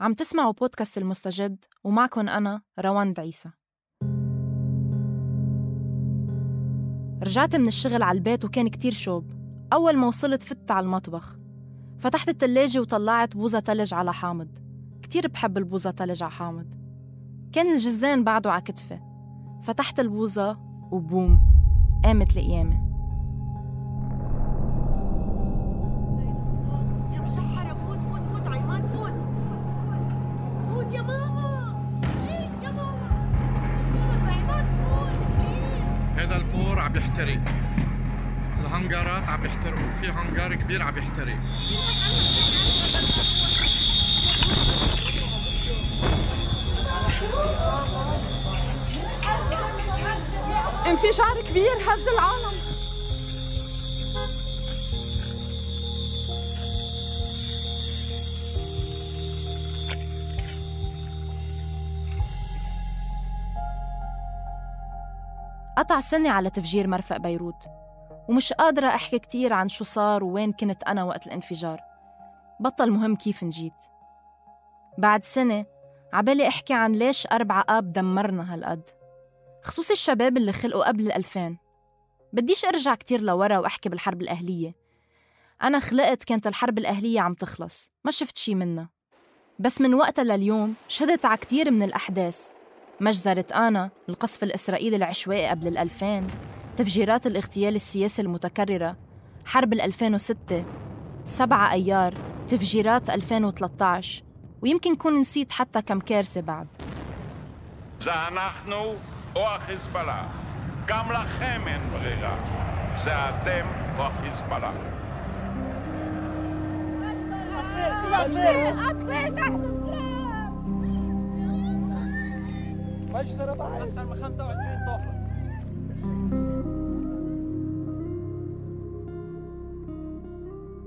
عم تسمعوا بودكاست المستجد ومعكم أنا رواند عيسى رجعت من الشغل على البيت وكان كتير شوب. أول ما وصلت فت على المطبخ. فتحت التلاجة وطلعت بوزة تلج على حامض. كتير بحب البوزة تلج على حامض. كان الجزان بعده على كتفي. فتحت البوزة وبوم قامت القيامة. عم يحترق الهنجرات عم يحترقوا في هنجر كبير عم يحترق انفجار كبير هز العالم. قطع سنة على تفجير مرفق بيروت. ومش قادرة أحكي كتير عن شو صار ووين كنت أنا وقت الانفجار. بطل مهم كيف نجيت. بعد سنة عبالي أحكي عن ليش أربعة آب دمرنا هالقد. خصوصي الشباب اللي خلقوا قبل الألفين. بديش أرجع كتير لورا وأحكي بالحرب الأهلية. أنا خلقت كانت الحرب الأهلية عم تخلص ما شفت شي منها. بس من وقتها لليوم شهدت على كتير من الأحداث. مجزرة آنا القصف الإسرائيلي العشوائي قبل الألفين تفجيرات الاغتيال السياسي المتكررة حرب 2006 سبعة أيار تفجيرات 2013 ويمكن كون نسيت حتى كم كارثة بعد זה אנחנו או החיזבאללה. גם לכם אין ברירה. זה אתם או החיזבאללה.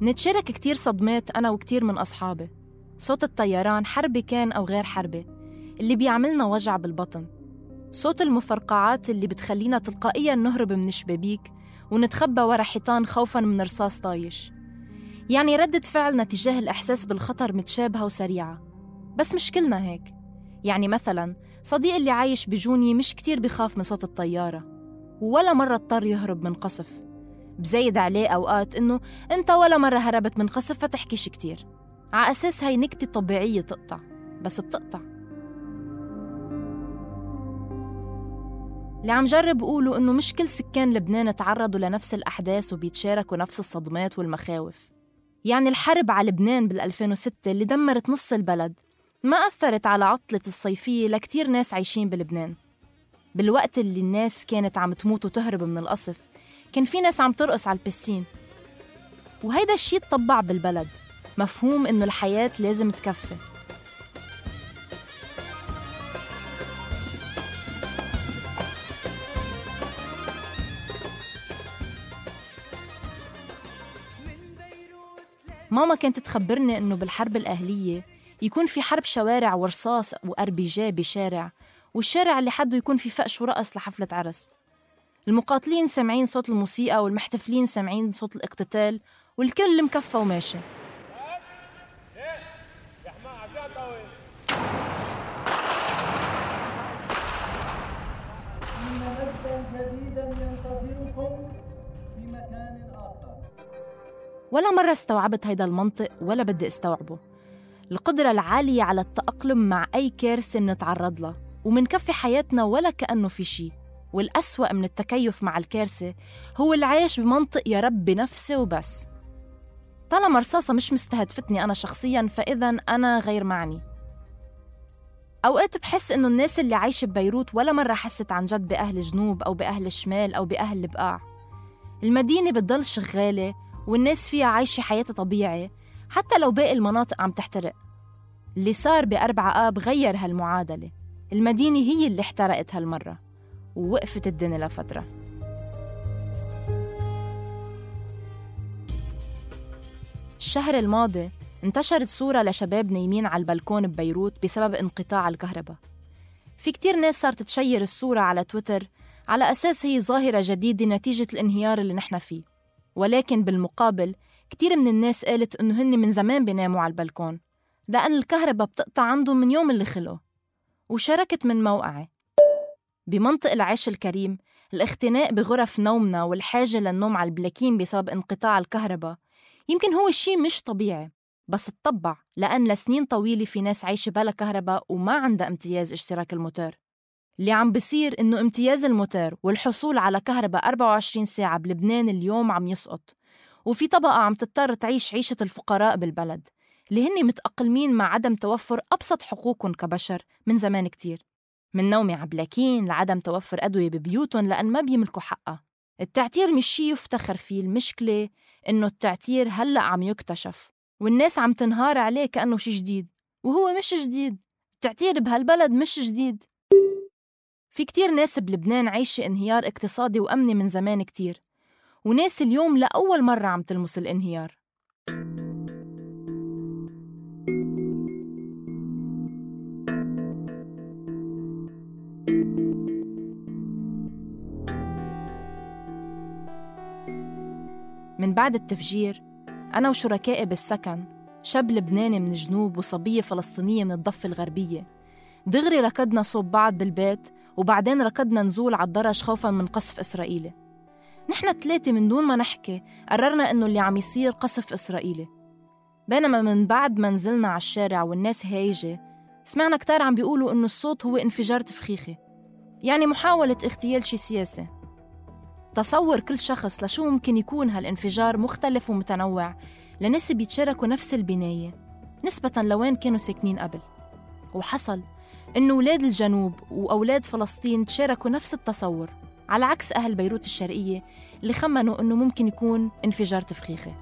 منتشارك كتير صدمات أنا وكتير من أصحابي. صوت الطيران حربي كان أو غير حربي. اللي بيعملنا وجع بالبطن. صوت المفرقعات اللي بتخلينا تلقائيا نهرب من الشبابيك ونتخبى ورا حيطان خوفا من رصاص طايش. يعني ردة فعلنا تجاه الإحساس بالخطر متشابهة وسريعة. بس مش كلنا هيك. يعني مثلا صديق اللي عايش بجوني مش كتير بخاف من صوت الطيارة ولا مرة اضطر يهرب من قصف. بزايد عليه أوقات إنه أنت ولا مرة هربت من قصف فتحكيش كتير. على أساس هاي نكتة طبيعية تقطع بس بتقطع. اللي عم جرب قوله إنه مش كل سكان لبنان تعرضوا لنفس الأحداث وبيتشاركوا نفس الصدمات والمخاوف. يعني الحرب على لبنان بال 2006 اللي دمرت نص البلد ما أثرت على عطلة الصيفية لكتير ناس عايشين بلبنان. بالوقت اللي الناس كانت عم تموت وتهرب من القصف كان في ناس عم ترقص على البسين. وهيدا الشي اتطبع بالبلد مفهوم إنه الحياة لازم تكفي. ماما كانت تخبرني إنه بالحرب الأهلية يكون في حرب شوارع ورصاص وأربجة بشارع والشارع اللي حده يكون في فقش ورقص لحفلة عرس. المقاتلين سامعين صوت الموسيقى والمحتفلين سامعين صوت الاقتتال والكل مكفى وماشي. ولا مرة استوعبت هيدا المنطق ولا بدي استوعبه. القدرة العالية على التأقلم مع أي كارثة منتعرض لها ومنكفي حياتنا ولا كأنه في شي والأسوأ من التكيف مع الكارثة هو العيش بمنطق يا رب بنفسي وبس. طالما رصاصة مش مستهدفتني أنا شخصياً فإذا أنا غير معني. أوقات بحس إنه الناس اللي عايشة ببيروت ولا مرة حست عن جد بأهل جنوب أو بأهل الشمال أو بأهل البقاع المدينة بتضل شغالة والناس فيها عايشة حياتها طبيعي حتى لو باقي المناطق عم تحترق. اللي صار بأربعة آب غير هالمعادلة. المدينة هي اللي احترقت هالمرة. ووقفت الدنيا لفترة. الشهر الماضي انتشرت صورة لشباب نايمين على البلكون ببيروت بسبب انقطاع الكهرباء. في كتير ناس صارت تشير الصورة على تويتر على أساس هي ظاهرة جديدة نتيجة الانهيار اللي نحن فيه. ولكن بالمقابل كتير من الناس قالت إنه هن من زمان بيناموا على البلكون لأن الكهرباء بتقطع عندهم من يوم اللي خلقوا وشاركت من موقعي. بمنطق العيش الكريم الاختناق بغرف نومنا والحاجة للنوم على البلاكين بسبب انقطاع الكهرباء يمكن هو شيء مش طبيعي بس اتطبع لأن لسنين طويلة في ناس عايشة بلا كهرباء وما عندها امتياز اشتراك الموتور. اللي عم بصير إنه امتياز الموتور والحصول على كهرباء 24 ساعة بلبنان اليوم عم يسقط وفي طبقة عم تضطر تعيش عيشة الفقراء بالبلد اللي هن متأقلمين مع عدم توفر أبسط حقوقهم كبشر من زمان كتير. من نومي عبلاكين لعدم توفر أدوية ببيوتهم لأن ما بيملكوا حقها. التعتير مش شي يفتخر فيه المشكلة إنه التعتير هلأ عم يكتشف والناس عم تنهار عليه كأنه شي جديد وهو مش جديد. التعتير بهالبلد مش جديد. في كتير ناس بلبنان عايشة انهيار اقتصادي وأمني من زمان كتير. وناس اليوم لأول مرة عم تلمس الانهيار. من بعد التفجير أنا وشركائي بالسكن شاب لبناني من الجنوب وصبية فلسطينية من الضفة الغربية. دغري ركضنا صوب بعض بالبيت وبعدين ركضنا نزول على الدرج خوفا من قصف إسرائيلي. نحن الثلاثة من دون ما نحكي قررنا إنه اللي عم يصير قصف إسرائيلي. بينما من بعد ما نزلنا على الشارع والناس هايجة سمعنا كتار عم بيقولوا إنه الصوت هو انفجار تفخيخي يعني محاولة اغتيال شي سياسي تصور كل شخص لشو ممكن يكون هالانفجار مختلف ومتنوع لناس بيتشاركوا نفس البناية نسبة لوين كانوا ساكنين قبل. وحصل إنه أولاد الجنوب وأولاد فلسطين تشاركوا نفس التصور. على عكس أهل بيروت الشرقية اللي خمنوا إنه ممكن يكون انفجار تفخيخي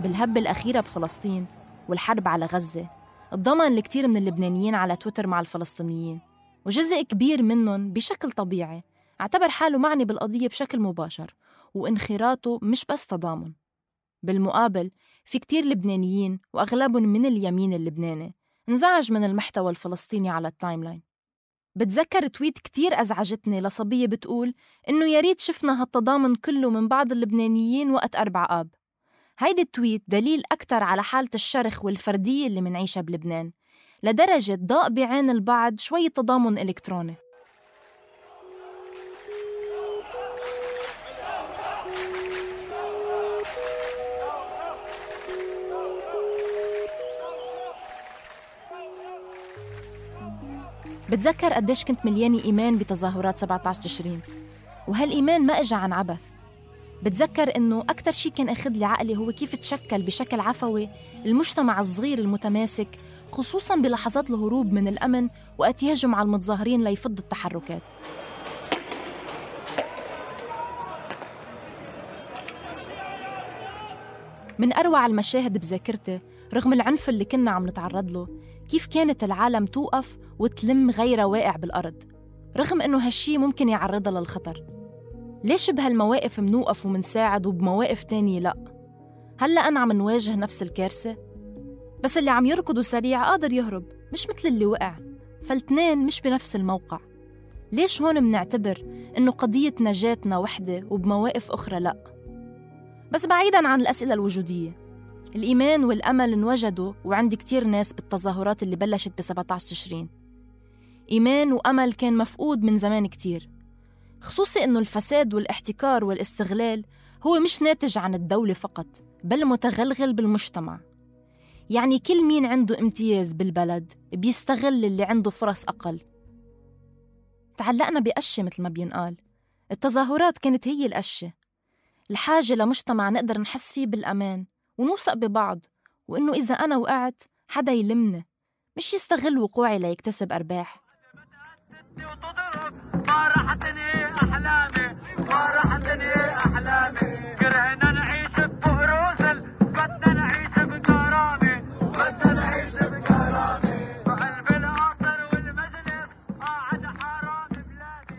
بالهبة الأخيرة بفلسطين والحرب على غزة اتضامن الكثير من اللبنانيين على تويتر مع الفلسطينيين وجزء كبير منهم بشكل طبيعي اعتبر حاله معني بالقضية بشكل مباشر وانخراطه مش بس تضامن. بالمقابل في كتير لبنانيين وأغلبهم من اليمين اللبناني انزعج من المحتوى الفلسطيني على ال timeline بتذكر tweet كتير أزعجتني لصبية بتقول إنه يا ريت شفنا هالتضامن كله من بعض اللبنانيين وقت أربع آب. هيدي التويت دليل أكتر على حالة الشرخ والفردية اللي منعيشها بلبنان لدرجة ضاق بعين البعض شوي تضامن إلكتروني. بتذكر قديش كنت مليانة إيمان بتظاهرات 17 تشرين؟ وهالإيمان ما إجا عن عبث؟ بتذكر إنه أكتر شي كان أخذ لي عقلي هو كيف تشكل بشكل عفوي المجتمع الصغير المتماسك خصوصا بلحظات الهروب من الأمن وقت يهجم على المتظاهرين ليفض التحركات. من أروع المشاهد بذاكرتي رغم العنف اللي كنا عم نتعرض له كيف كانت العالم توقف وتلم غيرها واقع بالأرض رغم إنه هالشي ممكن يعرضها للخطر ليش بهالمواقف منوقف ومنساعد وبمواقف تانية لأ؟ هلأ أنا عم نواجه نفس الكارثة؟ بس اللي عم يركض سريع قادر يهرب مش مثل اللي وقع فالتنين مش بنفس الموقع ليش هون منعتبر إنه قضية نجاتنا وحدة وبمواقف أخرى لأ؟ بس بعيداً عن الأسئلة الوجودية الإيمان والأمل انوجدوا وعند كتير ناس بالتظاهرات اللي بلشت ب 17 تشرين إيمان وأمل كان مفقود من زمان كتير. خصوصي إنه الفساد والاحتكار والاستغلال هو مش ناتج عن الدولة فقط بل متغلغل بالمجتمع. يعني كل مين عنده امتياز بالبلد بيستغل اللي عنده فرص أقل. تعلقنا بقشة مثل ما بينقال. التظاهرات كانت هي القشة. الحاجة لمجتمع نقدر نحس فيه بالأمان. ونوثق ببعض وإنه إذا أنا وقعت حدا يلمني مش يستغل وقوعي ليكتسب أرباح.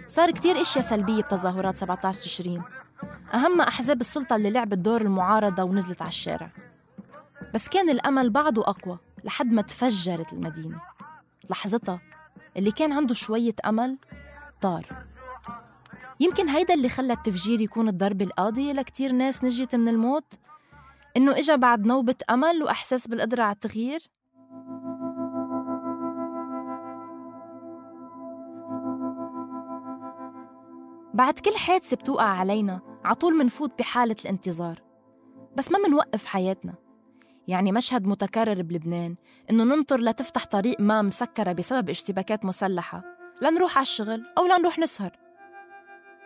صار كتير إشياء سلبية بتظاهرات 17 تشرين أهمها أحزاب السلطة اللي لعبت دور المعارضة ونزلت على الشارع. بس كان الأمل بعده أقوى لحد ما تفجرت المدينة. لحظتها اللي كان عنده شوية أمل طار. يمكن هيدا اللي خلى التفجير يكون الضربة القاضية لكتير ناس نجيت من الموت. إنه إجا بعد نوبة أمل وإحساس بالقدرة على التغيير. بعد كل حادثة بتوقع علينا عطول منفوت بحالة الانتظار. بس ما منوقف حياتنا. يعني مشهد متكرر بلبنان إنه ننطر لتفتح طريق ما مسكرة بسبب اشتباكات مسلحة. لنروح على الشغل أو لنروح نسهر.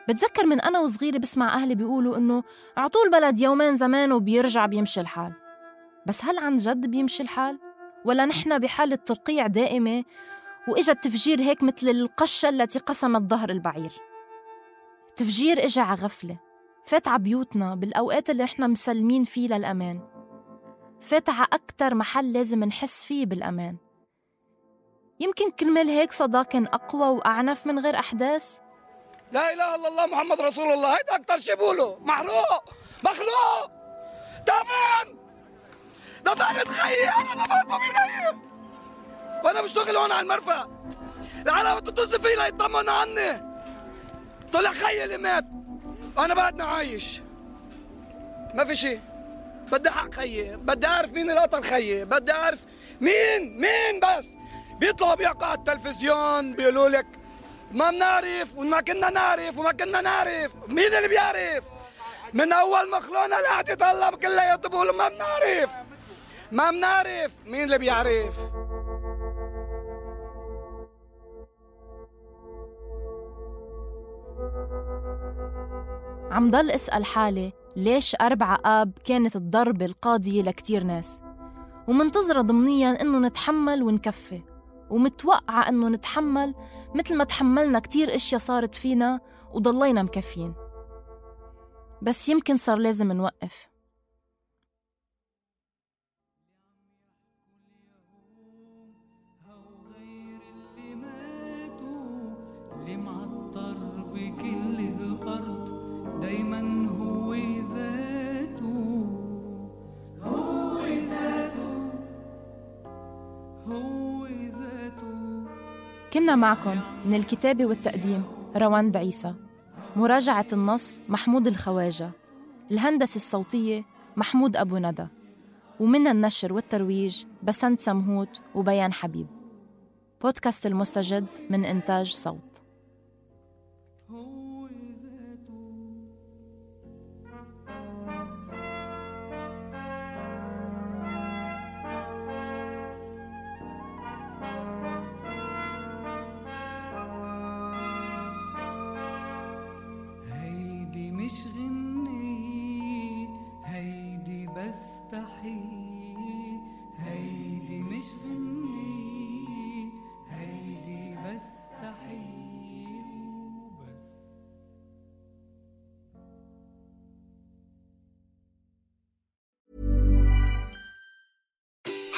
بتذكر من أنا وصغيرة بسمع أهلي بيقولوا إنه عطول بلد يومين زمان وبيرجع بيمشي الحال. بس هل عن جد بيمشي الحال؟ ولا نحن بحالة ترقيع دائمة وإجا التفجير هيك مثل القشة التي قسمت ظهر البعير؟ تفجير إجا غفلة. فات على بيوتنا بالأوقات اللي نحن مسلمين فيه للأمان. فات على أكتر محل لازم نحس فيه بالأمان. يمكن كرمال هيك صدى كان أقوى وأعنف من غير أحداث. لا إله إلا الله محمد رسول الله. هيدا أكثر شيء بقوله. محروق مخلوق دفن دفنت خيي أنا دفنته بيدي وأنا مشتغل هون على المرفأ. العالم بتتصل فيي ليطمنوا عني. طلع خيي اللي مات. أنا بعدنا عايش. ما في شيء. بدي حق خيي. بدي أعرف مين اللي قتل خيي. بدي أعرف مين مين بس. بيطلعوا بيحكوا على التلفزيون بيقولوا لك ما بنعرف وما كنا نعرف وما كنا نعرف. مين اللي بيعرف؟ من أول مخلونا اللي تطلب كلياته بيقولوا ما بنعرف. ما بنعرف مين اللي بيعرف. عم ضل اسأل حالي ليش أربعة آب كانت الضربة القاضية لكتير ناس. ومنتظرة ضمنيا إنه نتحمل ونكفي. ومتوقعة إنه نتحمل مثل ما تحملنا كتير أشياء صارت فينا وضلينا مكفيين. بس يمكن صار لازم نوقف. كنا معكم من الكتابة والتقديم رواند عيسى مراجعة النص محمود الخواجة الهندسة الصوتية محمود أبو ندى ومن النشر والترويج بسنت سمهوت وبيان حبيب. بودكاست المستجد من إنتاج صوت.